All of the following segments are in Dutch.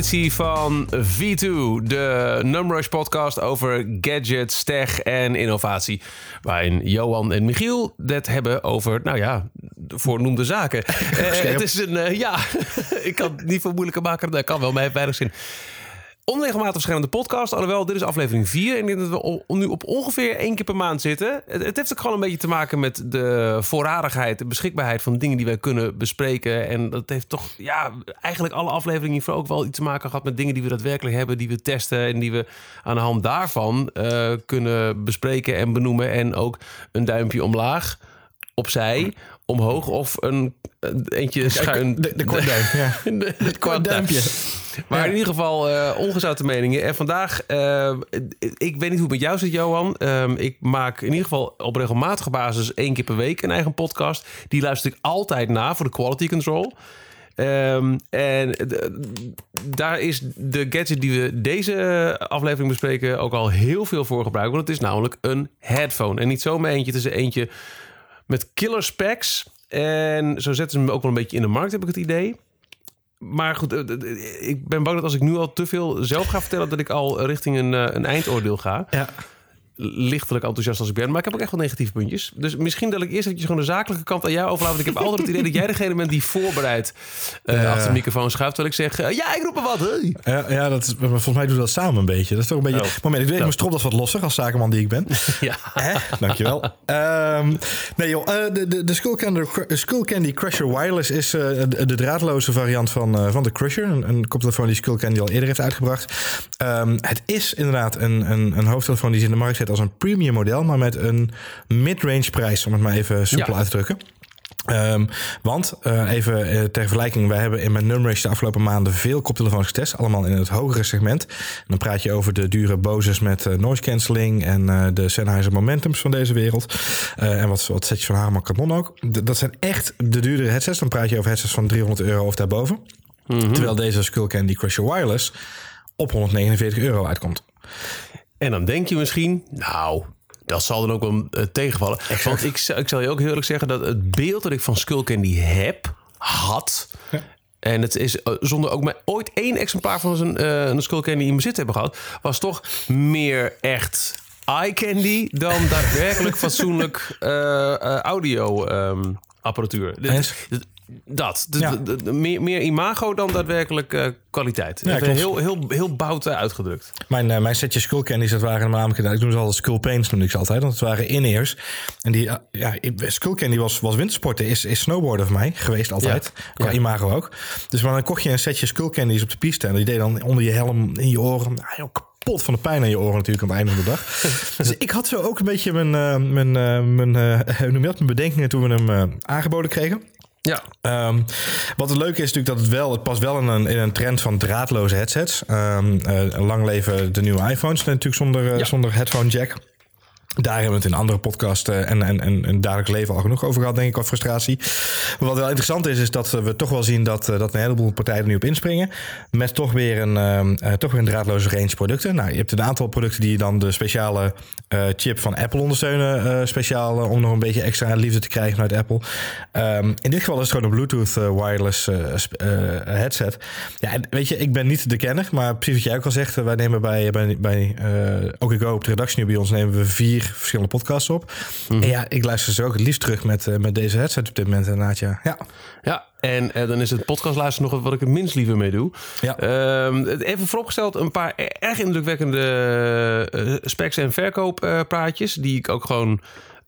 editie van V2, de Numrush podcast over gadgets, tech en innovatie. Waarin Johan en Michiel het hebben over, nou ja, de voornoemde zaken. Eh, het is een, eh, ja, ik kan het niet veel moeilijker maken. Dat kan wel, maar heeft weinig zin. Onregelmatig verschijnende podcast. Alhoewel, dit is aflevering 4. En ik denk dat we nu op ongeveer één keer per maand zitten. Het, het heeft ook gewoon een beetje te maken met de voorradigheid, de beschikbaarheid van dingen die wij kunnen bespreken. En dat heeft toch, ja, eigenlijk alle afleveringen hiervoor ook wel iets te maken gehad met dingen die we daadwerkelijk hebben, die we testen en die we aan de hand daarvan eh, kunnen bespreken en benoemen. En ook een duimpje omlaag, opzij, omhoog of een, een eentje schuin. De, de ja. De- het maar in ieder geval eh ongezouten meningen. En vandaag, eh, ik weet niet hoe het met jou zit, Johan. Ehm, ik maak in ieder geval op regelmatige basis één keer per week een eigen podcast. Die luister ik altijd na voor de quality control. Ehm, en daar is de gadget die we deze aflevering bespreken ook al heel veel voor gebruiken. Want het is namelijk een headphone. En niet zomaar eentje, het is eentje met killer specs. En zo zetten ze hem ook wel een beetje in de markt, heb ik het idee. Maar goed, eh, eh, ik ben bang dat als ik nu al te veel zelf ga vertellen... dat ik al richting een, eh, een eindoordeel ga. Ja. Lichtelijk enthousiast als ik ben. Maar ik heb ook echt wel negatieve puntjes. Dus misschien dat ik eerst eventjes gewoon de zakelijke kant aan jou overlaat. Want ik heb altijd het idee dat jij degene bent die voorbereid... eh, achter de microfoon schuift. Terwijl ik zeg, eh, ja, ik roep maar wat. Hey. Ja, ja dat is, maar volgens mij doen we dat samen een beetje. Dat is toch een beetje. Oh. Moment, ik even Ja. mijn stropdas wat losser als zakenman die ik ben. Ja. Hè? Dankjewel. Ehm nee joh, eh, de, de, de Skullcandy, Skullcandy Crusher Wireless is de, de draadloze variant van, van de Crusher. Een, een koptelefoon die Skullcandy al eerder heeft uitgebracht. Ehm, het is inderdaad een, een, een hoofdtelefoon die ze in de markt zet als een premium model, maar met een mid-range prijs, om het maar even soepel Ja. uit te drukken. Ehm, want eh, even eh, ter vergelijking, wij hebben in mijn Numrush de afgelopen maanden veel koptelefoons getest, allemaal in het hogere segment. En dan praat je over de dure Boses met eh, noise cancelling en de Sennheiser Momentums van deze wereld. En wat, wat setjes van Harman Kardon ook. D- dat zijn echt de duurdere headsets. Dan praat je over headsets van 300 euro of daarboven. Terwijl deze Skullcandy Crusher Wireless op 149 euro uitkomt. En dan denk je misschien, nou, dat zal dan ook wel eh, tegenvallen. Want ik, zal- ik zal je ook heel eerlijk zeggen dat het beeld dat ik van Skullcandy heb, had. En het is eh, zonder ook maar ooit één exemplaar van een, eh een Skullcandy in bezit te hebben gehad, was toch meer echt eye candy dan daadwerkelijk fatsoenlijk eh, eh, audio ehm, apparatuur. Dit- Eens. dit- Dat. Ja. de- meer, meer imago dan daadwerkelijk eh, kwaliteit. Ja, heel, heel, heel bout uitgedrukt. Mijn, eh, mijn setje Skull Candies, dat waren namelijk, ik noem ze altijd Skull Paints, noemde ik ze altijd, want het waren in-ears. En die, eh, ja, Skull Candy was, was wintersporten, is, is snowboarden voor mij geweest altijd. Qua imago ook. Dus maar dan kocht je een setje Skull Candies op de piste en die deed dan onder je helm, in je oren, nou, joh, kapot van de pijn aan je oren natuurlijk aan het einde van de dag. dus ik had zo ook een beetje mijn, mijn, mijn, noem dat, mijn bedenkingen toen we hem aangeboden kregen. Ja. Ehm, wat het leuke is natuurlijk dat het wel, het past wel in een, in een trend van draadloze headsets. Ehm, eh, lang leven de nieuwe iPhones natuurlijk zonder, eh, Ja. zonder headphone jack. Daar hebben we het in andere podcasts eh, en, en, en, en dagelijks leven al genoeg over gehad, denk ik, over frustratie. Wat wel interessant is, is dat we toch wel zien dat, eh, dat een heleboel partijen er nu op inspringen. Met toch weer een, eh, toch weer een draadloze range producten. Nou, je hebt een aantal producten die dan de speciale chip van Apple ondersteunen. speciaal om nog een beetje extra liefde te krijgen vanuit Apple. Ehm, in dit geval is het gewoon een Bluetooth wireless headset. Ja, weet je, ik ben niet de kenner, maar precies wat jij ook al zegt. Wij nemen bij, bij, bij OKGo op de redactie nu bij ons nemen we vier verschillende podcasts op. En ja, ik luister ze ook het liefst terug met, eh, met deze headset op dit moment inderdaad, ja. Ja, Ja, en eh, dan is het podcastluisteren nog wat ik het minst liever mee doe. Ja. Ehm, even vooropgesteld, een paar e- erg indrukwekkende eh, specs en verkooppraatjes... die ik ook gewoon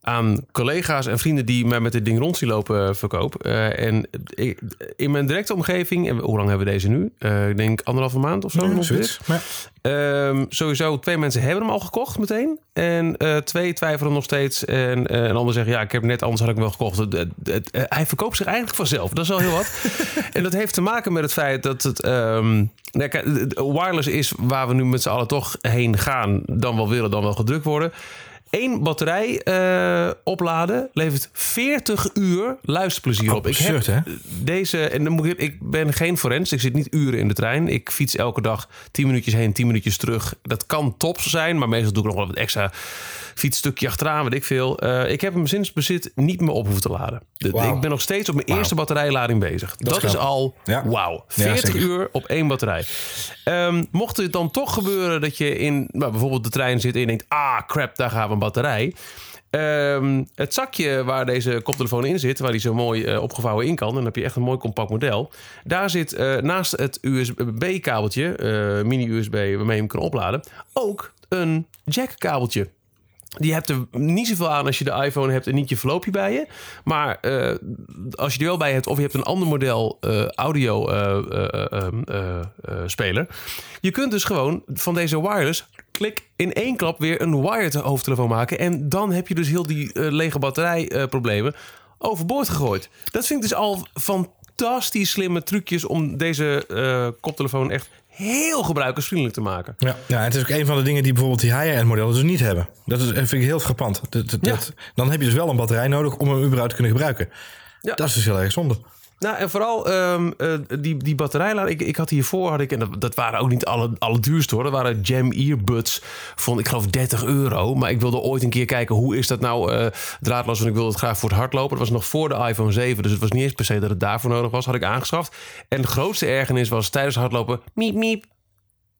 aan collega's en vrienden die mij met dit ding rond zien lopen eh, verkoop. Eh, en ik- in mijn directe omgeving, en hoe lang hebben we deze nu? Eh, ik denk anderhalve maand of zo. zoiets. Ja. Ehm, sowieso, twee mensen hebben hem al gekocht meteen. En twee twijfelen nog steeds. En een ander zegt, ja, ik heb hem net, anders had ik hem wel gekocht. Het- het- het- hij verkoopt zich eigenlijk vanzelf. Dat is al heel wat. en dat heeft te maken met het feit dat het... ehm, nou, wireless is waar we nu met z'n allen toch heen gaan. Dan wel willen, dan wel gedrukt worden. Één batterij eh, opladen levert 40 uur luisterplezier op. Absurd, ik heb hè? deze, en dan moet ik, ik ben geen forens, ik zit niet uren in de trein. Ik fiets elke dag 10 minuutjes heen, 10 minuutjes terug. Dat kan tops zijn, maar meestal doe ik nog wel wat extra fietsstukje achteraan, weet ik veel. Eh, ik heb hem sinds bezit niet meer op hoeven te laden. De-. Ik ben nog steeds op mijn eerste batterijlading bezig. Dat, is al Ja. wauw. Ja, 40 zeker. uur op één batterij. Ehm, mocht het dan toch gebeuren dat je in nou, bijvoorbeeld de trein zit en je denkt... ah, crap, daar gaat een batterij. Ehm, het zakje waar deze koptelefoon in zit, waar die zo mooi eh, opgevouwen in kan... en dan heb je echt een mooi compact model. Daar zit eh, naast het USB-kabeltje, mini-USB waarmee je hem kan opladen... ook een jack-kabeltje. Die hebt er niet zoveel aan als je de iPhone hebt en niet je verloopje bij je. Maar eh, als je die wel bij hebt of je hebt een ander model eh, audio eh, speler. Je kunt dus gewoon van deze wireless klik in één klap weer een wired hoofdtelefoon maken. En dan heb je dus heel die lege batterijproblemen overboord gegooid. Dat vind ik dus al fantastisch slimme trucjes om deze koptelefoon echt heel gebruikersvriendelijk te maken. Ja, ja, het is ook een van de dingen die bijvoorbeeld die high-end modellen dus niet hebben. Dat is, vind ik heel frappant. Dat, dat, Ja. dat- dan heb je dus wel een batterij nodig om hem überhaupt te kunnen gebruiken. Ja. Dat is dus heel erg zonde. Nou, en vooral ehm, eh, die, die batterijlader. Ik, ik had hiervoor, had ik, en dat, waren ook niet alle, alle duurste hoor. Dat waren Jam Earbuds van, ik geloof, 30 euro. Maar ik wilde ooit een keer kijken, hoe is dat nou eh, draadloos? Want ik wilde het graag voor het hardlopen. Dat was nog voor de iPhone 7, dus het was niet eens per se dat het daarvoor nodig was. Had ik aangeschaft. En de grootste ergernis was tijdens hardlopen, miep, miep.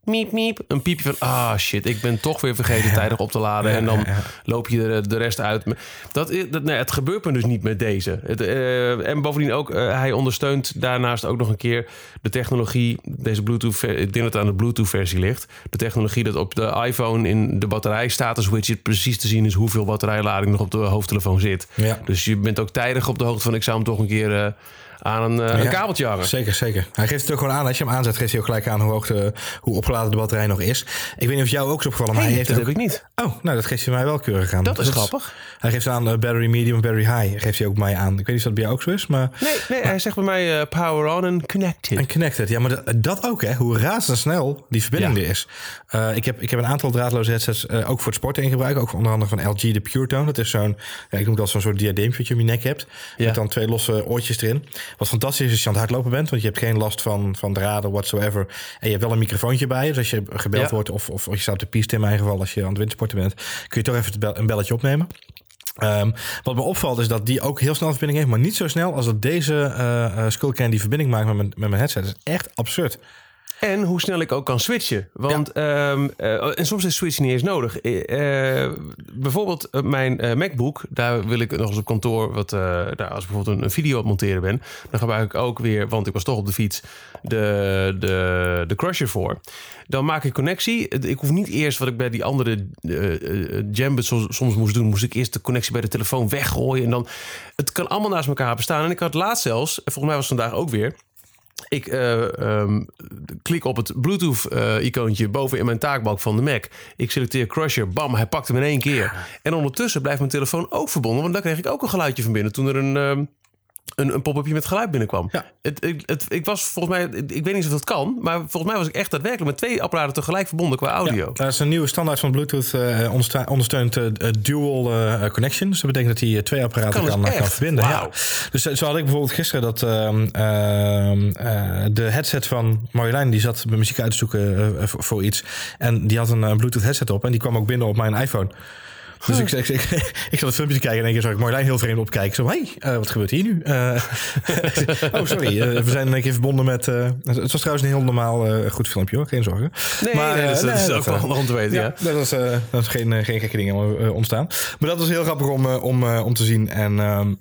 Miep, miep. Een piepje van, ah shit, ik ben toch weer vergeten tijdig op te laden. en dan loop je de, de rest uit. Dat, is- dat, nee, het gebeurt me dus niet met deze. Het, eh, en bovendien ook, eh, hij ondersteunt daarnaast ook nog een keer de technologie. Deze Bluetooth, ik denk dat het aan de Bluetooth-versie ligt. De technologie dat op de iPhone in de batterijstatus widget precies te zien is hoeveel batterijlading nog op de hoofdtelefoon zit. Ja. Dus je bent ook tijdig op de hoogte van, ik zou hem toch een keer eh, aan een, eh, een kabeltje hangen. Zeker, zeker. Hij geeft het ook gewoon aan. Als je hem aanzet, geeft hij ook gelijk aan hoe hoog de, hoe opgeladen de batterij nog is. Ik weet niet of jou ook is opgevallen, maar Hey, hij heeft dat ook... heb ik niet. Oh, nou, dat geeft hij mij wel keurig aan. Dat is grappig. Hij geeft aan eh, battery medium, battery high. Geeft hij ook mij aan. Ik weet niet of dat bij jou ook zo is, maar... Nee, nee hij zegt bij mij eh, power on en connected. En connected, ja, maar dat, dat ook, hè? Hoe razendsnel die verbinding Ja. er is. Ik, heb, ik heb een aantal draadloze headsets ook voor het sporten in gebruik. Ook onder andere van LG, de Pure Tone. Dat is zo'n, ja, ik noem dat zo'n soort diadeempje wat je om je nek hebt. Ja. Met dan twee losse oortjes erin. Wat fantastisch is als je aan het hardlopen bent, want je hebt geen last van, van draden whatsoever. En je hebt wel een microfoontje bij je. Dus als je gebeld Ja. wordt of, of, of je staat op de piste in mijn geval, als je aan het windsporten bent, kun je toch even een belletje opnemen. Ehm, wat me opvalt is dat die ook heel snel verbinding heeft, maar niet zo snel als dat deze eh Skullcan die verbinding maakt met mijn, met mijn headset. Dat is echt absurd. En hoe snel ik ook kan switchen. Want, ehm, eh, en soms is switchen niet eens nodig. Eh, bijvoorbeeld eh, mijn MacBook. Daar wil ik nog eens op kantoor. Wat, daar, als ik bijvoorbeeld een, een video aan het monteren ben. Dan gebruik ik ook weer, want ik was toch op de fiets. De, de, de Crusher voor. Dan maak ik connectie. Ik hoef niet eerst wat ik bij die andere Jambus soms, soms moest doen. Moest ik eerst de connectie bij de telefoon weggooien. En dan, het kan allemaal naast elkaar bestaan. En ik had laatst zelfs, en volgens mij was het vandaag ook weer. Ik eh, ehm, klik op het Bluetooth-icoontje boven in mijn taakbalk van de Mac. Ik selecteer Crusher, bam, hij pakt hem in één keer. En ondertussen blijft mijn telefoon ook verbonden, want daar kreeg ik ook een geluidje van binnen toen er een, ehm, een, een pop-upje met geluid binnenkwam. Ja. Het, het, het- ik was volgens mij, ik weet niet of dat kan, maar volgens mij was ik echt daadwerkelijk met twee apparaten tegelijk verbonden qua audio. Dat is een nieuwe standaard van Bluetooth. onderste- ondersteunt eh, eh, dual eh, connection. Dus dat betekent dat hij twee apparaten Kan kan, dus kan, verbinden. Ja. Dus zo had ik bijvoorbeeld gisteren dat ehm, ehm, eh, de headset van Marjolein... die zat mijn muziek uit te zoeken voor, voor iets. En die had een Bluetooth headset op. En die kwam ook binnen op mijn iPhone. Dus ik, ik, ik, ik zat het filmpje te kijken en in één keer zag ik Marjolein heel vreemd opkijken. Zo, hé, hey, wat gebeurt hier nu? Eh, oh, sorry. eh, we zijn in één keer verbonden met... eh, het was trouwens een heel normaal eh, goed filmpje hoor, geen zorgen. Nee, nee, eh, dus dat is ook wel eh, handig om te weten, ja. dat is, eh, dat geen, eh, geen gekke dingen eh, ontstaan. Maar dat was heel grappig om, eh, om, eh, om te zien. En ehm,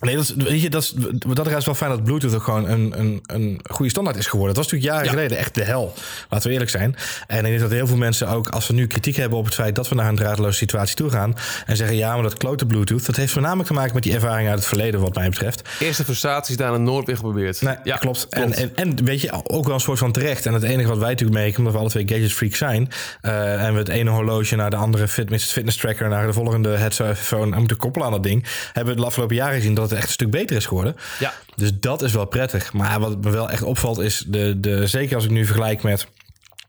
nee, dat is, weet je, dat is, wat dat is wel fijn dat Bluetooth ook gewoon een, een, een goede standaard is geworden. Dat was natuurlijk jaren Ja. geleden echt de hel. Laten we eerlijk zijn. En ik denk dat heel veel mensen ook, als we nu kritiek hebben op het feit dat we naar een draadloze situatie toe gaan. En zeggen ja, maar dat klote Bluetooth. Dat heeft voornamelijk te maken met die ervaring uit het verleden, wat mij betreft. Eerste frustraties daarna nooit weer geprobeerd. Nee, ja, klopt. En, en, en weet je, ook wel een soort van terecht. En het enige wat wij natuurlijk merken, omdat we alle twee gadget freaks zijn. eh, en we het ene horloge naar de andere fitness, fitness tracker, naar de volgende headphone en moeten koppelen aan dat ding. Hebben we de afgelopen jaren gezien dat het echt een stuk beter is geworden. Ja. Dus dat is wel prettig. Maar wat me wel echt opvalt is, de, de, zeker als ik nu vergelijk met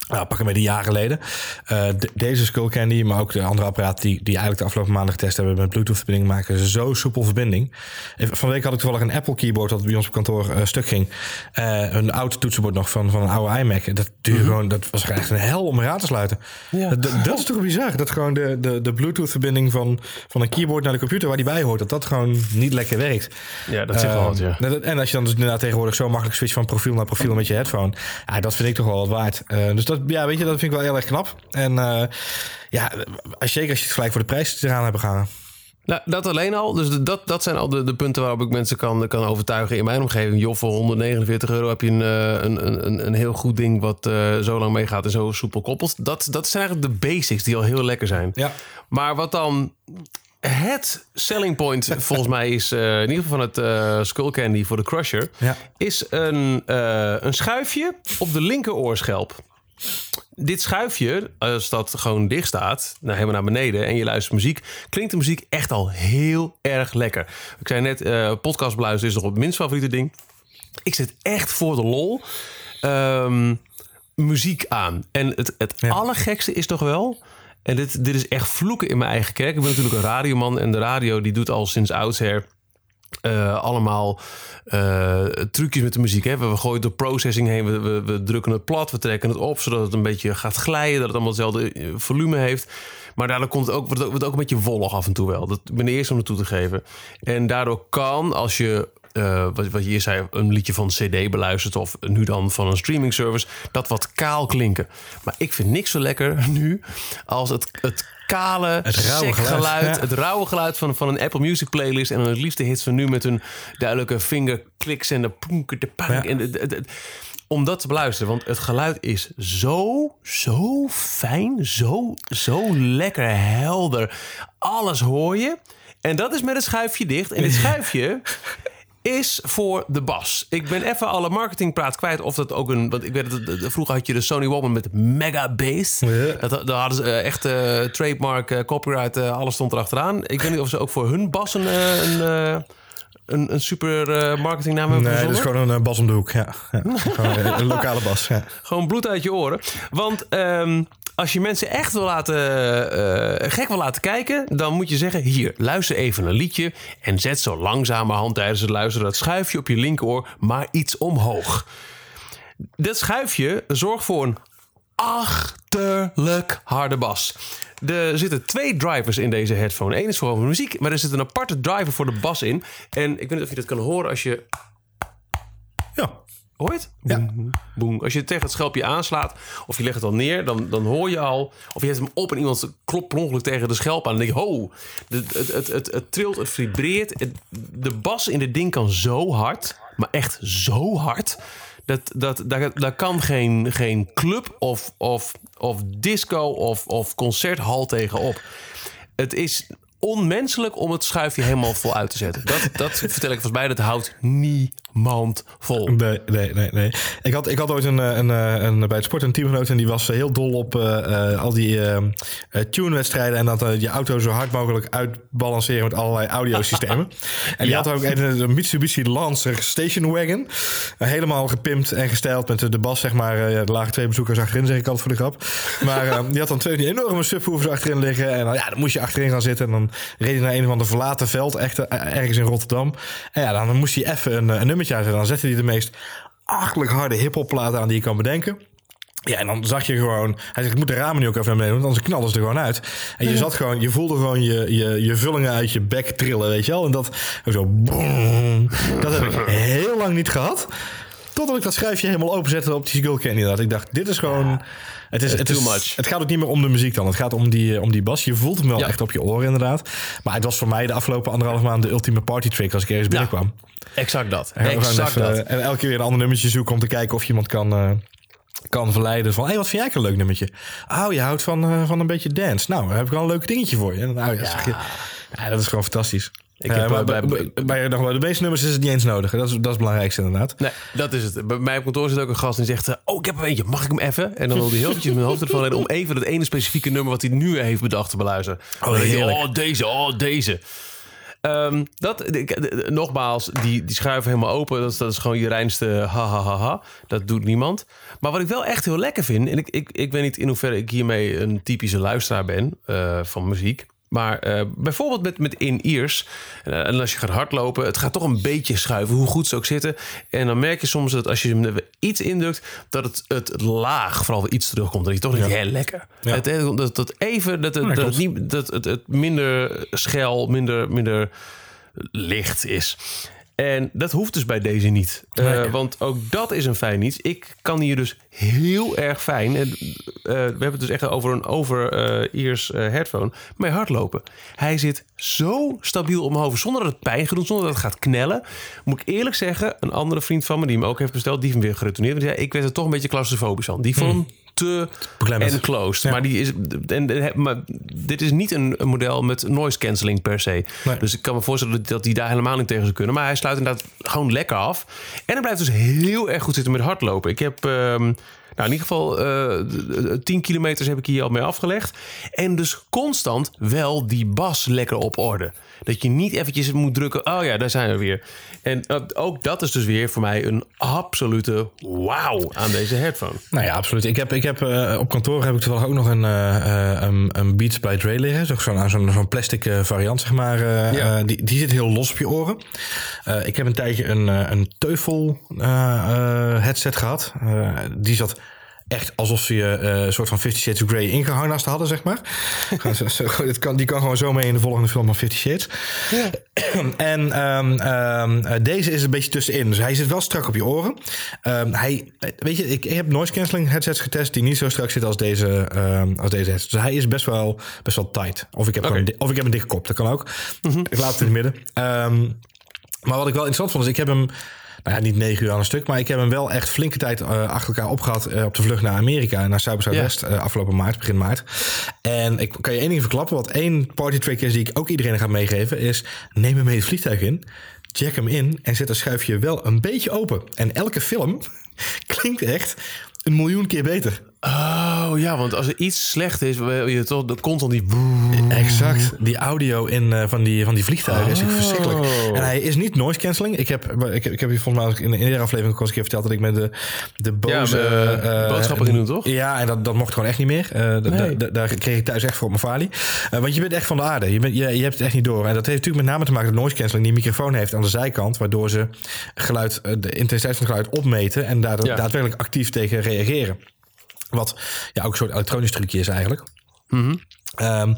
Nou, pakken we die jaar geleden. Uh, de, deze Skullcandy, maar ook de andere apparaten die, die eigenlijk de afgelopen maanden getest hebben met Bluetooth-verbinding, maken ze zo soepel verbinding. Van de week had ik toevallig een Apple keyboard dat bij ons op kantoor uh, stuk ging. Uh, een oud toetsenbord nog van, van een oude iMac. Dat, duurde mm gewoon, dat was echt een hel om aan te sluiten. Ja. Dat, dat, is toch bizar? Dat gewoon de, de, de Bluetooth-verbinding van, van een keyboard naar de computer waar die bij hoort, dat dat gewoon niet lekker werkt. Ja, dat zit wel wat, ja. En als je dan dus inderdaad tegenwoordig zo makkelijk switcht van profiel naar profiel met je headphone, ja, dat vind ik toch wel wat waard. dus dat ja, weet je, dat vind ik wel heel erg knap. En uh, ja, als, zeker als je het gelijk voor de prijs eraan hebben gaan. Nou, dat alleen al. Dus dat, dat zijn al de, de punten waarop ik mensen kan, kan overtuigen in mijn omgeving. Joh, voor 149 euro heb je een, eh, een, een, een heel goed ding wat uh, zo lang meegaat en zo soepel koppelt. Dat, dat zijn eigenlijk de basics die al heel lekker zijn. Ja. Maar wat dan het selling point volgens mij is, uh, in ieder geval van het uh, Skull Candy voor de Crusher, ja. is een, uh, een schuifje op de linkeroorschelp. Dit schuifje, als dat gewoon dicht staat, nou, helemaal naar beneden en je luistert muziek, klinkt de muziek echt al heel erg lekker. Ik zei net, uh, podcast beluisteren is nog het minst favoriete ding. Ik zet echt voor de lol um, muziek aan. En het, het ja. allergekste is toch wel, en dit, dit is echt vloeken in mijn eigen kerk. Ik ben natuurlijk een radioman en de radio die doet al sinds oudsher uh, allemaal uh, trucjes met de muziek. Hè? We, we gooien de processing heen, we, we, drukken het plat, we trekken het op, zodat het een beetje gaat glijden, dat het allemaal hetzelfde eh, volume heeft. Maar daardoor komt het ook, wordt het ook, wordt ook een beetje wollig af en toe wel. Dat ben de eerste om het toe te geven. En daardoor kan, als je wat, wat je hier zei, een liedje van CD beluistert of nu dan van een streaming service, dat wat kaal klinken. Maar ik vind niks zo lekker nu als het, het kale, het rauwe geluid. Ja. Het rauwe geluid van, van een Apple Music playlist. En dan het liefste hits van nu met hun duidelijke fingerkliks en de poenker, de pank. Ja. En de, de, de, om dat te beluisteren. Want het geluid is zo, zo fijn. Zo, zo lekker helder. Alles hoor je. En dat is met een schuifje dicht. En dit schuifje is voor de bas. Ik ben even alle marketingpraat kwijt of dat ook een... Want ik weet dat vroeger had je de Sony Walkman met mega bass. Ja. Dat, daar hadden ze uh, echt uh, trademark, uh, copyright, alles stond erachteraan. Ik weet niet of ze ook voor hun bas een... een een, een super uh, marketingnaam hebben Nee, dat is gewoon een bas om de hoek. Ja. ja. een, een lokale bas. Ja. Gewoon bloed uit je oren. Want um, als je mensen echt wil laten, uh, gek wil laten kijken, dan moet je zeggen: hier, luister even een liedje en zet zo langzamerhand tijdens het luisteren dat schuifje op je linkeroor maar iets omhoog. Dat schuifje zorgt voor een achterlijk harde bas. Er zitten twee drivers in deze headphone. Eén is voor muziek, maar er zit een aparte driver voor de bas in. En ik weet niet of je dat kan horen als je. Ja. Hoor je het? Boem, ja. boem. Als je het tegen het schelpje aanslaat of je legt het al neer, dan, dan hoor je al. Of je hebt hem op en iemand klopt per ongeluk tegen de schelp aan. En dan denk je, ho, het, het, het, het, het trilt, het vibreert. Het, de bas in dit ding kan zo hard, maar echt zo hard. Dat, dat, daar, daar kan geen, geen club of, of, of disco of, of concerthal tegenop. Het is onmenselijk om het schuifje helemaal vol uit te zetten. Dat, dat vertel ik volgens mij, dat houdt niemand vol. Nee, nee, nee. nee. Ik, had, ik had ooit een, een, een, bij het sport een teamgenoot en die was heel dol op uh, al die uh, tune-wedstrijden en dat uh, je auto zo hard mogelijk uitbalanceren met allerlei audiosystemen. en die ja. had ook een, een Mitsubishi Lancer Station Wagon. helemaal gepimpt en gestyled met de bas, zeg maar. er lagen twee bezoekers achterin, zeg ik altijd voor de grap. Maar die had dan twee die enorme subwoofers achterin liggen. En dan, ja, dan moest je achterin gaan zitten en dan reed hij naar een of ander verlaten veld, echt ergens in Rotterdam. En ja, dan moest hij even een, een nummertje uitzetten. Dan zette hij de meest achterlijk harde hiphopplaten aan die je kan bedenken. Ja, en dan zag je gewoon... Hij zegt, ik moet de ramen nu ook even naar beneden, want anders knallen ze er gewoon uit. En je zat gewoon, je voelde gewoon je, je, je vullingen uit je bek trillen, weet je wel. En dat zo... Boom, dat heb ik heel lang niet gehad. Totdat ik dat schrijfje helemaal openzette op die Skull Candy. Dat ik dacht, dit is gewoon... Ja. Het, is, het, too is, much. het gaat ook niet meer om de muziek dan. Het gaat om die, om die bas. Je voelt hem wel ja. echt op je oren inderdaad. Maar het was voor mij de afgelopen anderhalf maand de ultieme party trick als ik ergens binnenkwam. Exact dat. En, exact even, dat. en elke keer weer een ander nummertje zoeken om te kijken of je iemand kan... Uh, kan verleiden van, hé, hey, wat vind jij een leuk nummertje? Oh, je houdt van, uh, van een beetje dance. Nou, heb ik wel een leuk dingetje voor je. Nou, ja. Je, ja, dat is gewoon fantastisch. Ik heb, maar, bij, bij, bij, bij, de meeste nummers is het niet eens nodig. Dat is, dat is het belangrijkste inderdaad. Nee, dat is het. Bij mij op kantoor zit ook een gast die zegt... Oh, ik heb er eentje. Mag ik hem even? En dan wil hij heel eventjes mijn hoofd ervan redden... om even dat ene specifieke nummer wat hij nu heeft bedacht te beluisteren. Oh, oh deze, oh deze. Ehm, dat, eh, nogmaals, die, die schuiven helemaal open. Dat, is- dat is gewoon je reinste ha, ha, ha, ha. Dat doet niemand. Maar wat ik wel echt heel lekker vind... en ik, ik, ik weet niet in hoeverre ik hiermee een typische luisteraar ben eh, van muziek... Maar eh, bijvoorbeeld met, met in-ears. eh, en als je gaat hardlopen, het gaat toch een beetje schuiven, hoe goed ze ook zitten. En dan merk je soms dat als je hem iets indrukt, dat het, het laag vooral weer iets terugkomt. Dat je toch heel lekker. Ja. Het, eh, dat, dat even, dat, het, Ja, dat, het, niet, dat het, het minder schel, minder, minder licht is. En dat hoeft dus bij deze niet. Eh, want ook dat is een fijn iets. Ik kan hier dus heel erg fijn. En, eh, we hebben het dus echt over een over-ears eh, headphone. Mee hardlopen. Hij zit zo stabiel om mijn hoofd. Zonder dat het pijn gaat. Zonder dat het gaat knellen. Moet ik eerlijk zeggen. Een andere vriend van me die hem ook heeft besteld. Die hem weer geretourneerd. Want ik werd er toch een beetje claustrofobisch aan. Die vond hem te enclosed. Ja. Maar, die is, en, maar dit is niet een, een model met noise cancelling per se. Nee. Dus ik kan me voorstellen dat, die daar helemaal niet tegen zou kunnen. Maar hij sluit inderdaad gewoon lekker af. En hij blijft dus heel erg goed zitten met hardlopen. Ik heb... ehm, nou, in ieder geval eh 10 kilometers heb ik hier al mee afgelegd. En dus constant wel die bas lekker op orde. Dat je niet eventjes moet drukken. Oh ja, daar zijn we weer. En ook dat is dus weer voor mij een absolute wauw aan deze headphone. Nou ja, absoluut. Ik heb, ik heb, eh, op kantoor heb ik toevallig ook nog een, eh, eh, een, Beats by Dre liggen. Zo- Zo'n zo'n zo'n plastic variant, zeg maar. Ja. die, die zit heel los op je oren. Ik heb een tijdje een, een Teufel headset gehad. Eh, die zat echt alsof ze je eh, een soort van Fifty Shades of Grey ingeharnast hadden, zeg maar. Zo- zo- dit kan, die kan gewoon zo mee in de volgende film van Fifty Shades. En ehm, ehm, eh, deze is een beetje tussenin. Dus hij zit wel strak op je oren. Ehm, hij, eh, weet je, ik, ik heb noise cancelling headsets getest die niet zo strak zitten als deze, als deze headset. Dus hij is best wel, best wel tight. Of ik heb, een, of ik heb een dikke kop, dat kan ook. Ik laat het in het midden. Maar wat ik wel interessant vond, is ik heb hem... Nou ja, niet negen uur aan een stuk, maar ik heb hem wel echt flinke tijd eh, achter elkaar opgehad eh, op de vlucht naar Amerika, naar Zuid Zuidwest, eh, afgelopen maart, begin maart. En ik kan je één ding verklappen, wat één party trick is die ik ook iedereen ga meegeven, is neem hem mee het vliegtuig in, jack hem in en zet dat schuifje wel een beetje open. En elke film klinkt echt een miljoen keer beter. Oh ja, want als er iets slecht is, wil je toch de constant die. Exact. Die audio in, eh, van, die, van die vliegtuigen is echt Oh. verschrikkelijk. En hij is niet noise cancelling. Ik heb, ik heb, ik heb je volgens mij in de eerdere aflevering ook al eens een keer verteld dat ik met de, de boze... eh, eh, boodschappen ging doen, toch? Ja, en dat, dat mocht gewoon echt niet meer. Nee. daar kreeg ik thuis echt voor op mijn falie. Want je bent echt van de aarde. Je, bent, je, je hebt het echt niet door. En dat heeft natuurlijk met name te maken dat noise cancelling die microfoon heeft aan de zijkant. Waardoor ze geluid, de intensiteit van het geluid opmeten en daar Ja. daadwerkelijk actief tegen reageren. Wat ja, ook een soort elektronisch trucje is eigenlijk. Ehm,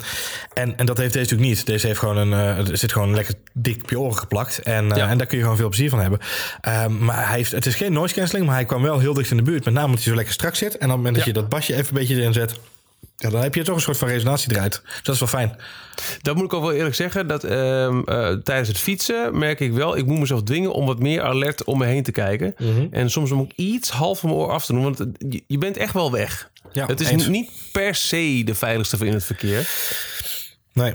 en, en dat heeft deze natuurlijk niet. Deze heeft gewoon een, eh, er zit gewoon lekker dik op je oren geplakt. En, eh, en daar kun je gewoon veel plezier van hebben. Ehm, maar hij heeft, het is geen noise cancelling, maar hij kwam wel heel dicht in de buurt. Met name omdat hij zo lekker strak zit. En op het moment dat Ja. je dat basje even een beetje erin zet. Ja, dan heb je toch een soort van resonatie eruit. Dus dat is wel fijn. Dat moet ik ook wel eerlijk zeggen. Dat ehm, eh, tijdens het fietsen merk ik wel, ik moet mezelf dwingen om wat meer alert om me heen te kijken. Mhm. En soms moet ik iets half van mijn oor af te doen, want je, bent echt wel weg. Ja, het is eens. niet per se de veiligste in het verkeer. Nee.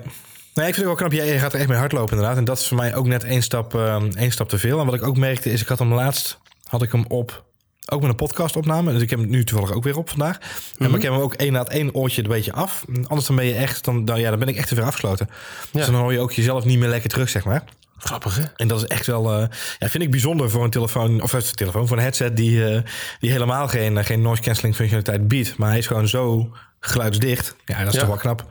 Nee, ik vind het wel knap. Jij gaat er echt mee hardlopen inderdaad. En dat is voor mij ook net één stap, ehm, één stap te veel. En wat ik ook merkte is, ik had hem laatst, had ik hem op, ook met een podcast opname. Dus ik heb hem nu toevallig ook weer op vandaag. En maar ik heb hem ook één na het één oortje een beetje af. Anders dan ben je echt, dan, ja, dan ben ik echt te ver afgesloten. Dus dan hoor je ook jezelf niet meer lekker terug, zeg maar. Grappig, hè? En dat is echt wel, eh, ja, vind ik bijzonder voor een telefoon, of een telefoon, voor een headset die, eh, die helemaal geen, eh, geen noise cancelling functionaliteit biedt. Maar hij is gewoon zo geluidsdicht. Ja, dat is Ja. toch wel knap.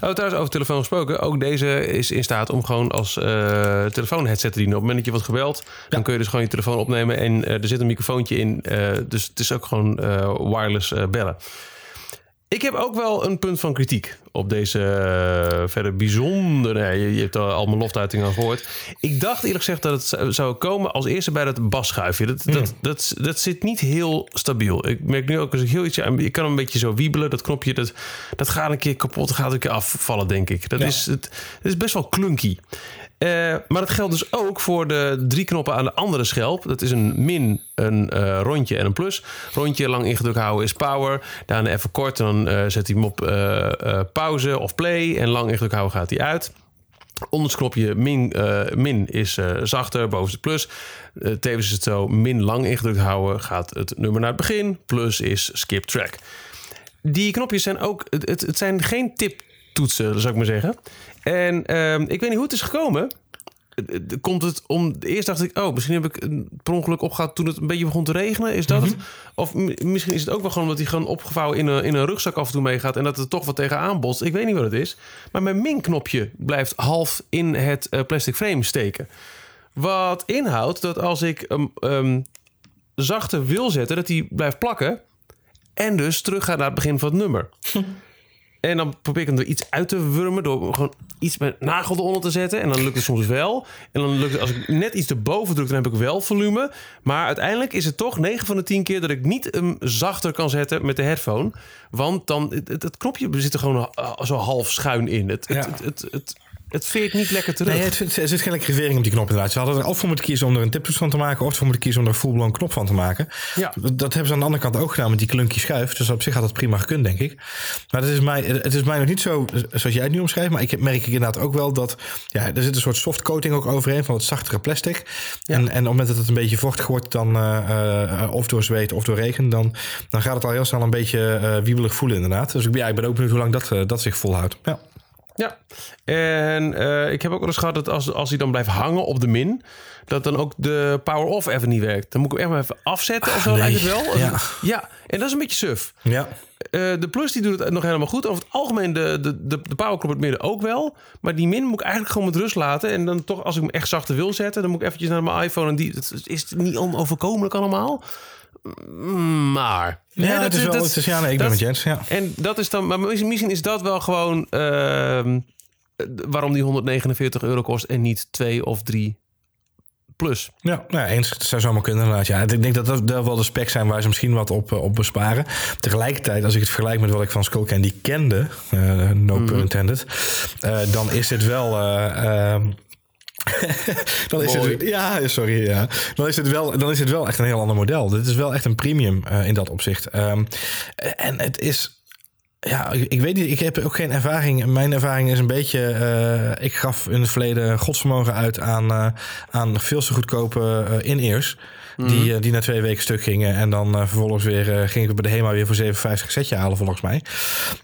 Oh, trouwens, over telefoon gesproken. Ook deze is in staat om gewoon als eh telefoonheadset te dienen. Op het moment dat je wordt gebeld, dan kun je dus gewoon je telefoon opnemen. En eh, er zit een microfoontje in. eh, dus het is ook gewoon wireless bellen. Ik heb ook wel een punt van kritiek op deze eh, verder bijzondere... Nee, je, je hebt al, al mijn loftuiting al gehoord. Ik dacht eerlijk gezegd dat het zou- komen als eerste bij dat basschuifje. Dat, dat, dat, dat zit niet heel stabiel. Ik merk nu ook als ik heel iets... Ik kan een beetje zo wiebelen. Dat knopje, dat, dat gaat een keer kapot. gaat een keer afvallen, denk ik. Dat, Ja. is, het, is best wel clunky. Eh, maar dat geldt dus ook voor de drie knoppen aan de andere schelp. Dat is een min, een eh, rondje en een plus. Rondje lang ingedrukt houden is power. Daarna even kort, dan eh, zet hij hem op pauze of play. En lang ingedrukt houden gaat hij uit. Onder het knopje min, min is zachter, boven is de plus. Tevens is het zo, min lang ingedrukt houden gaat het nummer naar het begin. Plus is skip track. Die knopjes zijn ook, het, het, zijn geen tiptoetsen, zou ik maar zeggen. En ehm, ik weet niet hoe het is gekomen. eh, komt het om... Eerst dacht ik, oh, misschien heb ik een per ongeluk opgehaald toen het een beetje begon te regenen. Is dat het? Of misschien is het ook wel gewoon dat hij gewoon opgevouwen in een, in een rugzak af en toe meegaat... en dat het toch wat tegenaan botst. Ik weet niet wat het is. Maar mijn min-knopje blijft half in het eh, plastic frame steken. Wat inhoudt dat als ik hem ehm, zachter wil zetten... dat hij blijft plakken en dus teruggaat naar het begin van het nummer. En dan probeer ik hem er iets uit te wurmen door gewoon iets met nagel eronder te zetten. En dan lukt het soms wel. En dan lukt het als ik net iets erboven druk, dan heb ik wel volume. Maar uiteindelijk is het toch 9 van de 10 keer dat ik niet hem zachter kan zetten met de headphone. Want dan, het, het, knopje zit er gewoon zo half schuin in. Het, het, Ja. het, het, het, het veert niet lekker terug. Nee, het, het, er zit geen lekkere vering op die knop inderdaad. Ze hadden er of voor moeten kiezen om er een tiptoets van te maken... of voor moeten kiezen om er een full-blown knop van te maken. Ja. Dat, dat hebben ze aan de andere kant ook gedaan met die klunky schuif. Dus op zich had dat prima gekund, denk ik. Maar het is mij, het is mij nog niet zo zoals jij het nu omschrijft. Maar ik merk ik inderdaad ook wel dat... Ja, er zit een soort soft coating ook overheen van het zachtere plastic. En, en op het moment dat het een beetje vochtig wordt... dan eh, eh, of door zweet of door regen... dan, dan gaat het al heel snel een beetje eh, wiebelig voelen inderdaad. Dus ik ben, ja, ik ben ook benieuwd hoe lang dat, dat zich volhoudt. Ja. Ja, en eh, ik heb ook wel eens gehad dat als, als hij dan blijft hangen op de min, dat dan ook de power-off even niet werkt. Dan moet ik hem echt maar even afzetten of zo, nee. lijkt het wel. Ja. ja, en dat is een beetje suf. Ja. Eh, de plus die doet het nog helemaal goed. Over het algemeen de, de, de, in het midden ook wel. Maar die min moet ik eigenlijk gewoon met rust laten. En dan toch, als ik hem echt zachter wil zetten... dan moet ik eventjes naar mijn iPhone. En die, het is niet onoverkomelijk allemaal. Mm, Maar... Ja, het is wel, dat- het is, ja, nee, ik ben dat- met Jens. Ja. en dat is dan, maar misschien is dat wel gewoon ehm, eh, waarom die 149 euro kost en niet 2 of 3 plus. Ja, nou ja, eens. Het zou zomaar kunnen inderdaad. Ja. Ik denk dat dat wel de specs zijn waar ze misschien wat op, eh, op besparen. Tegelijkertijd, als ik het vergelijk met wat ik van Skullcandy kende... eh, no pun intended... eh, dan is dit wel... eh, ehm, dan is Mooi. het, ja, sorry. Ja. Dan, is het wel, dan is het wel echt een heel ander model. Dit is wel echt een premium eh, in dat opzicht. Ehm, en het is ja, ik, weet niet. Ik heb ook geen ervaring. Mijn ervaring is een beetje. eh, ik gaf in het verleden godsvermogen uit aan, eh, aan veel te goedkope in-ears. Die, eh, die na twee weken stuk gingen. En dan eh, vervolgens weer uh, ging ik bij de HEMA weer voor 57 setje halen, volgens mij.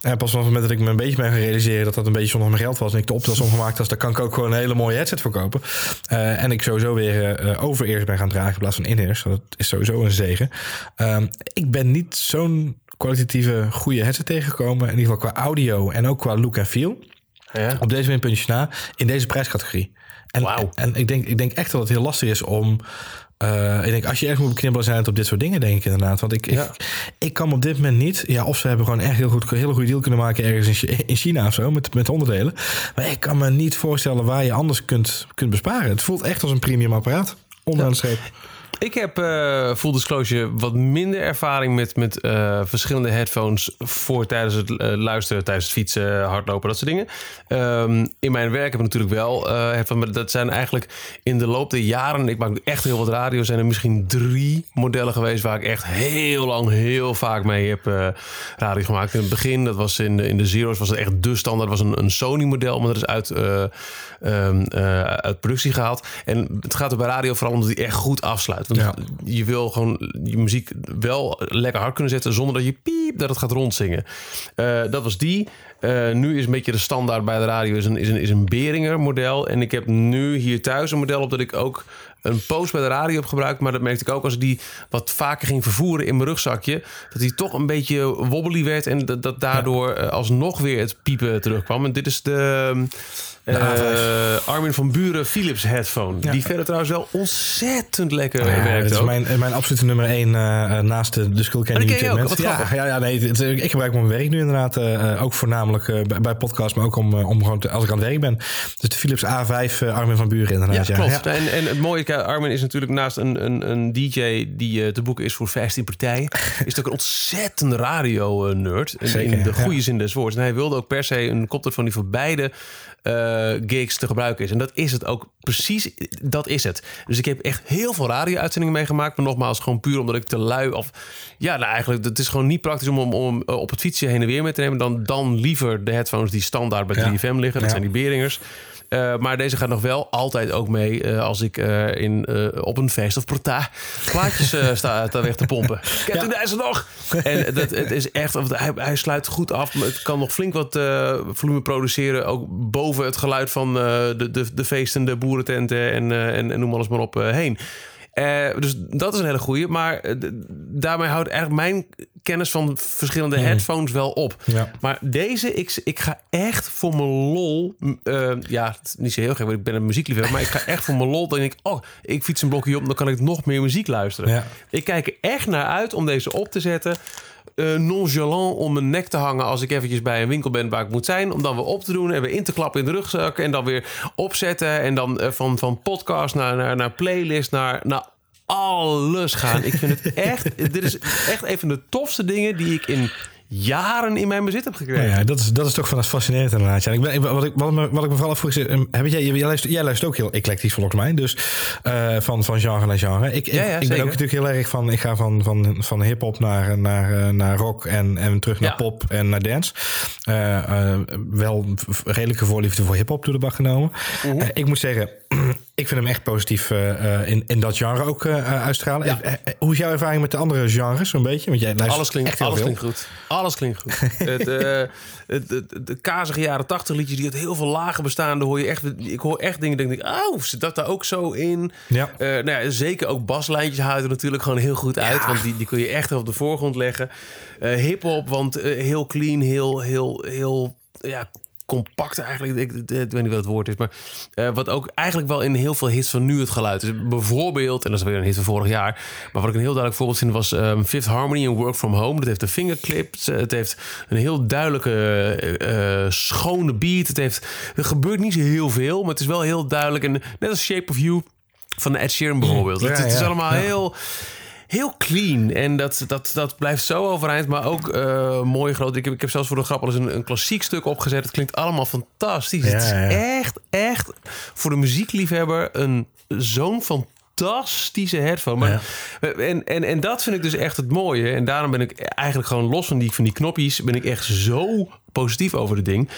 En pas vanaf het moment dat ik me een beetje ben gaan realiseren dat dat een beetje zonder mijn geld was. En ik de optelsom gemaakt was, daar kan ik ook gewoon een hele mooie headset voor kopen. Eh, en ik sowieso weer eh over-ears ben gaan dragen in plaats van in-ears. Dat is sowieso een zegen. Ehm, ik ben niet zo'n kwalitatieve goede headset tegengekomen. In ieder geval qua audio en ook qua look en feel. Ja. Op deze puntjes na in deze prijscategorie. En, en ik, denk, ik denk echt dat het heel lastig is om. Eh, ik denk, als je echt moet beknibbelen, zijn het op dit soort dingen, denk ik inderdaad. Want ik, Ja. ik, ik kan op dit moment niet. Ja, of ze hebben gewoon echt heel goed, een hele goede deal kunnen maken ergens in, in China of zo met, met onderdelen. Maar ik kan me niet voorstellen waar je anders kunt, kunt besparen. Het voelt echt als een premium apparaat. Onderaan de streep. Ik heb, eh full disclosure, wat minder ervaring met, met eh, verschillende headphones voor tijdens het eh, luisteren, tijdens het fietsen, hardlopen, dat soort dingen. Ehm, in mijn werk heb ik natuurlijk wel headphones, maar dat zijn eigenlijk in de loop der jaren, ik maak echt heel wat radio, zijn er misschien drie modellen geweest waar ik echt heel lang, heel vaak mee heb radio gemaakt. In het begin, dat was in de, in de Zero's, was het echt de standaard, was een, een Sony model, maar dat is uit, eh, ehm, eh, uit productie gehaald. En het gaat er bij radio vooral om dat die echt goed afsluit. Want Ja. je wil gewoon je muziek wel lekker hard kunnen zetten zonder dat je piep dat het gaat rondzingen. Eh, dat was die. Eh, nu is een beetje de standaard bij de radio is een, is een, is een Behringer model. En ik heb nu hier thuis een model op dat ik ook een post bij de radio heb gebruikt. Maar dat merkte ik ook als ik die wat vaker ging vervoeren in mijn rugzakje. Dat die toch een beetje wobbly werd. En dat, dat daardoor eh, alsnog weer het piepen terugkwam. En dit is de... eh, Armin van Buren Philips headphone. Ja. Die verder trouwens wel ontzettend lekker ja, werkt dat is mijn, mijn absolute nummer één eh, eh, naast de, de Skullcandy Oh, ook? Ja, grappig. ja, ja, nee, het- ik gebruik mijn werk nu inderdaad. eh, eh, ook voornamelijk eh, bij, bij podcasts, maar ook om, eh, om gewoon te- als ik aan het werk ben. Dus de Philips A5 eh, Armin van Buren inderdaad. Ja, Ja, klopt. Ja. En, en het mooie, Armin is natuurlijk naast een, een, een DJ die eh, te boeken is voor Fast in Partij, is het ook een ontzettend radio-nerd. In, in de ja. goede zin des woords. En hij wilde ook per se een koptelefoon die voor beide eh, gigs te gebruiken is. En dat is het ook precies, dat is het. Dus ik heb echt heel veel radio-uitzendingen meegemaakt. Maar nogmaals, gewoon puur omdat ik te lui of... Ja, nou eigenlijk, het is gewoon niet praktisch om, om, om eh, op het fietsje heen en weer mee te nemen. Dan, dan liever de headphones die standaard bij Ja. 3FM liggen. Dat Ja. zijn die Beringers. Eh, maar deze gaat nog wel altijd ook mee als ik in, op een feest of partij plaatjes sta te weg te pompen. Kent Ja. u deze nog? En dat, het is echt, hij, hij sluit goed af. Maar het kan nog flink wat volume produceren. Ook boven het geluid van eh, de, de, de feestende boerententen en, eh, en, en noem alles maar op eh, heen. Dus dat is een hele goeie. Maar daarmee houdt eigenlijk mijn kennis van verschillende headphones wel op. Ja. Maar deze, ik, ik ga echt voor mijn lol. ja, niet zo heel gek, want ik ben een muziekliefhebber. Maar ik ga echt voor mijn lol. Dan denk ik, oh, ik fiets een blokje op, dan kan ik nog meer muziek luisteren. Ja. Ik kijk er echt naar uit om deze op te zetten. Eh, nonchalant om mijn nek te hangen als ik eventjes bij een winkel ben waar ik moet zijn. Om dan weer op te doen en weer in te klappen in de rugzak. En dan weer opzetten. En dan eh, van, van podcast naar, naar, naar playlist naar, naar alles gaan. Ik vind het echt... dit is echt een van de tofste dingen die ik in jaren in mijn bezit heb gekregen. Ja, ja, dat, is, dat is toch van fascinerend inderdaad. Ja, ik ben, wat, ik, wat, me, wat ik me vooral afvroeg is... ehm, Heb jij, jij, luistert, jij luistert ook heel eclectisch volgens mij. Dus eh, van, van genre naar genre. Ik, ik- Ja, ja, ik, ben ook natuurlijk heel erg van... Ik ga van, van, van hip-hop naar, naar, eh, naar rock en, en terug naar pop en naar dance. Eh, wel redelijke voorliefde voor hip-hop door de bak genomen. Mhm. Ik moet zeggen... Ik vind hem echt positief eh, eh, in, in dat genre ook eh, uitstralen. Ja. Hoe is jouw ervaring met de andere genres zo'n beetje? Want jij Alles klinkt, alles veel. klinkt goed. Alles klinkt goed. het, het, het- de kazige jaren tachtig liedjes die uit heel veel lagen bestaan. Daar hoor je echt, ik hoor echt dingen. Denk ik, oh, zit dat daar ook zo in? Ja. Nou ja, zeker ook baslijntjes er natuurlijk gewoon heel goed uit. Want die, die kun je echt op de voorgrond leggen. Hip-hop, want eh, heel clean, heel, heel, heel. Ja, compact eigenlijk. Ik, weet niet wat het woord is. Maar eh, wat ook eigenlijk wel in heel veel hits van nu het geluid is. Bijvoorbeeld, en dat is weer een hit van vorig jaar. Maar wat ik een heel duidelijk voorbeeld vind was ehm, Fifth Harmony en Work From Home. Dat heeft een fingerclips. Het heeft een heel duidelijke, eh, eh, schone beat. Het heeft, er gebeurt niet zo heel veel, maar het is wel heel duidelijk. En net als Shape of You van Ed Sheeran bijvoorbeeld. Ja, het, het is allemaal ja. heel heel clean. En dat, dat, dat blijft zo overeind. Maar ook eh, mooi groot. Ik heb, ik heb zelfs voor de grap al eens een, een klassiek stuk opgezet. Het klinkt allemaal fantastisch. het is Ja, echt, echt voor de muziekliefhebber een zo'n fantastische headphone. Maar, en, en, en dat vind ik dus echt het mooie. En daarom ben ik eigenlijk gewoon los van die, van die knopjes... ben ik echt zo positief over het ding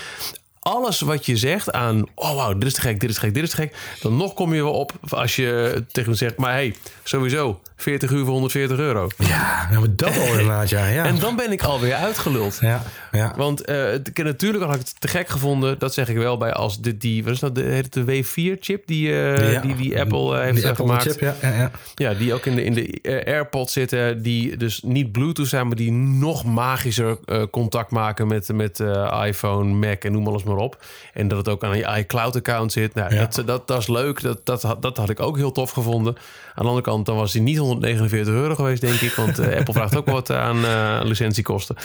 alles wat je zegt aan, oh wauw, dit is te gek, dit is te gek, dit is te gek. Dan nog kom je wel op als je tegen me zegt, maar hey, sowieso 40 uur voor 140 euro. Ja, nou, maar dat al inderdaad, ja. ja. En dan ben ik alweer uitgeluld. Ja, ja. Want ik- natuurlijk had ik het te gek gevonden, dat zeg ik wel bij als de, die, wat is dat, de, heet het de W4-chip die, Ja. die, die Apple eh, heeft Die Apple gemaakt. chip, ja, ja, ja. Ja, die ook in de, in de AirPods zitten. Die dus niet Bluetooth zijn, maar die nog magischer contact maken met, met iPhone, Mac en noem alles maar op. En dat het ook aan je iCloud-account zit. Nou, Ja. dat, dat, dat is leuk. Dat, dat, had- dat had ik ook heel tof gevonden. Aan de andere kant, dan was hij niet 149 euro geweest, denk ik. Want eh, Apple vraagt ook wat aan eh, licentiekosten.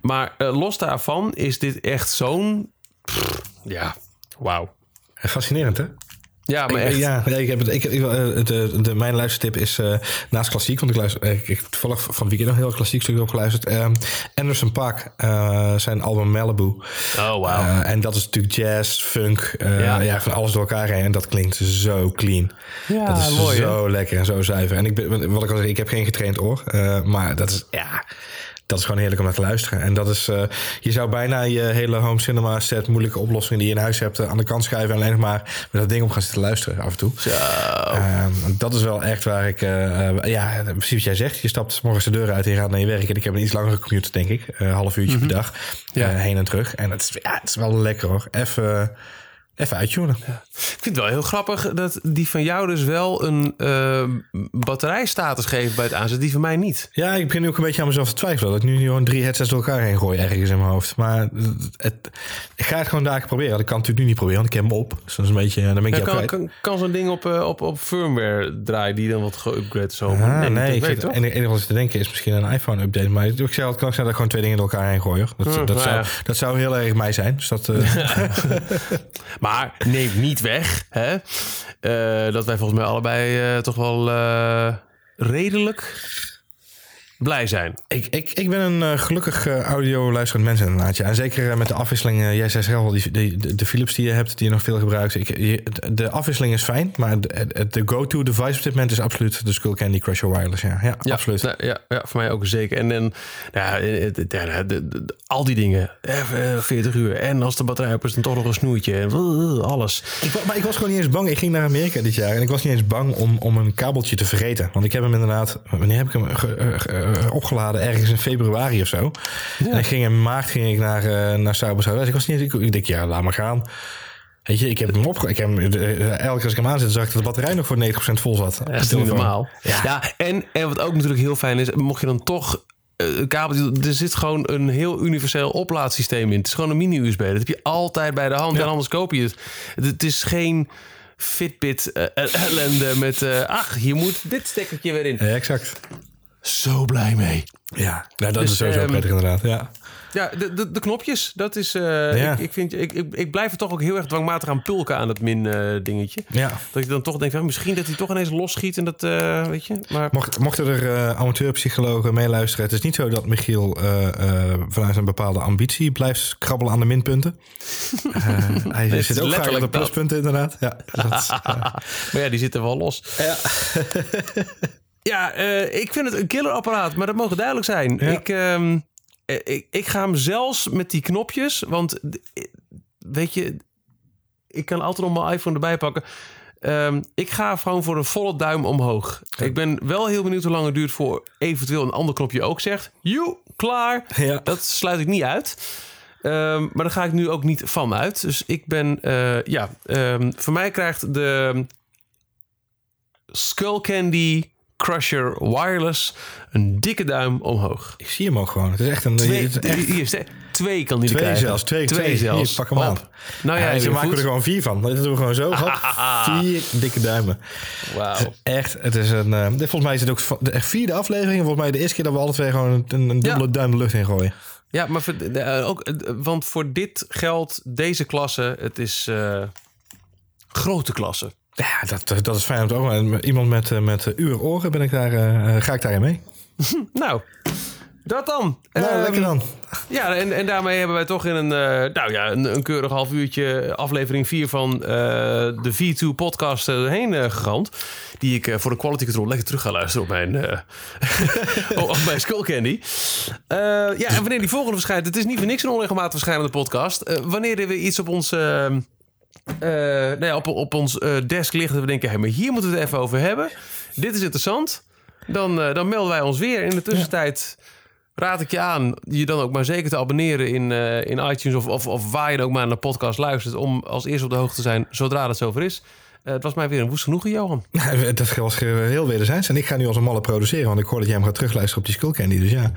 Maar eh, los daarvan is dit echt zo'n... Ja, wauw. Fascinerend, hè? Ja, maar echt. Ja, ik heb het, ik, ik, eh, de, de, mijn luistertip is eh, naast klassiek, want ik luister, eh, ik, ik heb toevallig van het weekend nog een heel klassiek stuk opgeluisterd. Ehm Anderson Paak, eh, zijn album Malibu. Oh. Eh, en dat is natuurlijk jazz, funk, eh, Ja. ja. van alles door elkaar heen. En dat klinkt zo clean. Ja, dat is mooi, hè? zo lekker en zo zuiver. En ik ben, wat ik al zei, ik heb geen getraind oor. eh, maar dat is, ja, dat is gewoon heerlijk om naar te luisteren. En dat is, eh, je zou bijna je hele home cinema set, moeilijke oplossingen die je in huis hebt, eh, aan de kant schuiven. En alleen nog maar met dat ding op gaan zitten luisteren af en toe. Zo. Ehm, dat is wel echt waar ik... eh, eh, ja, precies wat jij zegt. Je stapt morgens de deur uit en je gaat naar je werk. En ik heb een iets langere commute, denk ik. Een half uurtje per dag. Mhm. Ja. eh, heen en terug. En het is, ja, het is wel lekker hoor. Even, even uittunen. Ik vind het wel heel grappig dat die van jou dus wel een eh, batterijstatus geeft bij het aanzetten. Die van mij niet. Ja, ik begin nu ook een beetje aan mezelf te twijfelen. Dat ik nu gewoon drie headsets door elkaar heen gooi ergens in mijn hoofd. Maar het, ik ga het gewoon daar proberen. Dat kan natuurlijk nu niet proberen, want ik heb hem op. Dus dat is een beetje, dan ben ik Ja, kan, kan, kan zo'n ding op, eh, op, op firmware draaien die dan wat geüpgrade? Zo. Ah, nee, dat ik weet het enige wat ik te denken is misschien een iPhone-update. Maar ik zei, het kan zijn dat ik gewoon twee dingen door elkaar heen gooi. Hoor. Dat, Hm, dat, nou zou, ja. dat zou heel erg mij zijn. Dus dat, eh, Maar neem niet weg hè, eh, dat wij volgens mij allebei eh, toch wel eh, redelijk blij zijn. Ik, ik, ik ben een uh, gelukkig uh, audio luisterend mens inderdaad. Ja. En zeker uh, met de afwisseling. jij zei zelf al, die, de, de Philips die je hebt, die je nog veel gebruikt. Ik, je, de afwisseling is fijn, maar de, de go-to device op dit moment is absoluut de Skullcandy Crusher Wireless. Ja, ja, ja absoluut. Ja, ja, ja, voor mij ook zeker. En, en ja, de, al die dingen, 40 uur. En als de batterij op is, dan toch nog een snoertje. En alles. Ik, maar ik was gewoon niet eens bang. Ik ging naar Amerika dit jaar en ik was niet eens bang om, om een kabeltje te vergeten. Want ik heb hem inderdaad, wanneer heb ik hem ge, opgeladen? Ergens in februari of zo. Ja. En ik ging in maart ging ik naar, uh, naar Sauber Ik was niet, ik, ik denk, ja, laat maar gaan. Weet je, ik heb hem op. Ik heb hem, elke keer als ik hem aanzet, zag ik dat de batterij nog voor 90% vol zat. dat is niet normaal. Ja. ja, en, en wat ook natuurlijk heel fijn is, mocht je dan toch een kabel, er zit gewoon een heel universeel oplaadsysteem in. Het is gewoon een mini-USB. Dat heb je altijd bij de hand. Ja. En anders koop je het. Het is geen Fitbit uh, ellende met... Uh, ach, je moet dit stekkertje weer in. Ja, exact. Zo blij mee. Ja, nou, dat dus, is sowieso um, prettig inderdaad. Ja. Ja, de, de, de, knopjes, dat is. Uh, ja. ik, ik, vind, ik, ik, ik, blijf er toch ook heel erg dwangmatig aan pulken aan het min-dingetje. Uh, ja. Dat ik dan toch denk, van, misschien dat hij toch ineens losschiet en dat, uh, weet je. Maar... Mocht, mochten er amateurpsychologen meeluisteren, het is niet zo dat Michiel vanuit een bepaalde ambitie blijft krabbelen aan de minpunten. hij nee, zit ook graag op de pluspunten, inderdaad. Ja, dat, maar ja, die zitten wel los. Ja. ja, ik vind het een killerapparaat, maar dat mogen duidelijk zijn. Ja. Ik. Um, eh, ik, ik ga hem zelfs met die knopjes, want weet je, ik kan altijd nog mijn iPhone erbij pakken. Um, ik ga gewoon voor een volle duim omhoog. Ik ben wel heel benieuwd hoe lang het duurt voor eventueel een ander knopje ook zegt. Joe, klaar. Ja. Dat sluit ik niet uit. Um, maar daar ga ik nu ook niet van uit. Dus ik ben, uh, ja, um, voor mij krijgt de Skull Candy Crusher Wireless een dikke duim omhoog. Ik zie hem ook gewoon. Het is echt een... Twee, het is echt... Hier, twee kan die twee krijgen. zelfs. Twee, twee, twee zelfs. Hier, pak hem aan. Nou ja, ja ze maken er gewoon vier van. Dat doen we gewoon zo. Vier dikke duimen. Wauw. Echt, het is een... Uh, volgens mij is het ook de vierde aflevering. Volgens mij de eerste keer dat we alle twee gewoon een, een dubbele ja. duim de lucht in gooien. Ja, maar voor, uh, ook, uh, want voor dit geldt deze klasse, het is grote klasse. Ja, dat, dat is fijn om te horen. Iemand met, eh, met uur oren ben ik daar, uh, ga ik daarin mee. nou, dat dan. Nou, um, lekker dan. Ja, en, en daarmee hebben wij toch in een, uh, nou ja, een, een, keurig half uurtje aflevering 4 van uh, de V2 podcast heen uh. Die ik voor de quality control lekker terug ga luisteren op mijn, op mijn Skull Candy. ja, en wanneer die volgende verschijnt, het is niet voor niks een onregelmatig verschijnende podcast. wanneer we iets op ons ehm, uh, nou ja, op, op ons uh, desk ligt dat we denken, hey, maar hier moeten we het even over hebben. Dit is interessant. Dan, uh, dan melden wij ons weer. In de tussentijd raad ik je aan je dan ook maar zeker te abonneren in, in iTunes of, of, of waar je ook maar naar de podcast luistert. Om als eerste op de hoogte te zijn zodra het zover is. Uh, het was mij weer een woest genoegen, Johan. dat was heel wederzijds. En ik ga nu als een malle produceren, want ik hoor dat jij hem gaat terugluisteren op die Skullcandy. Dus ja.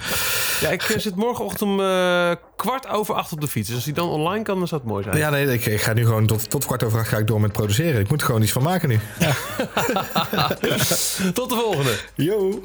Ja, ik zit morgenochtend om uh, kwart over acht op de fiets. Dus als die dan online kan, dan zou het mooi zijn. Ja, nee, ik, ik ga nu gewoon tot, tot kwart over acht ga ik door met produceren. Ik moet er gewoon iets van maken nu. Ja. tot de volgende. Yo.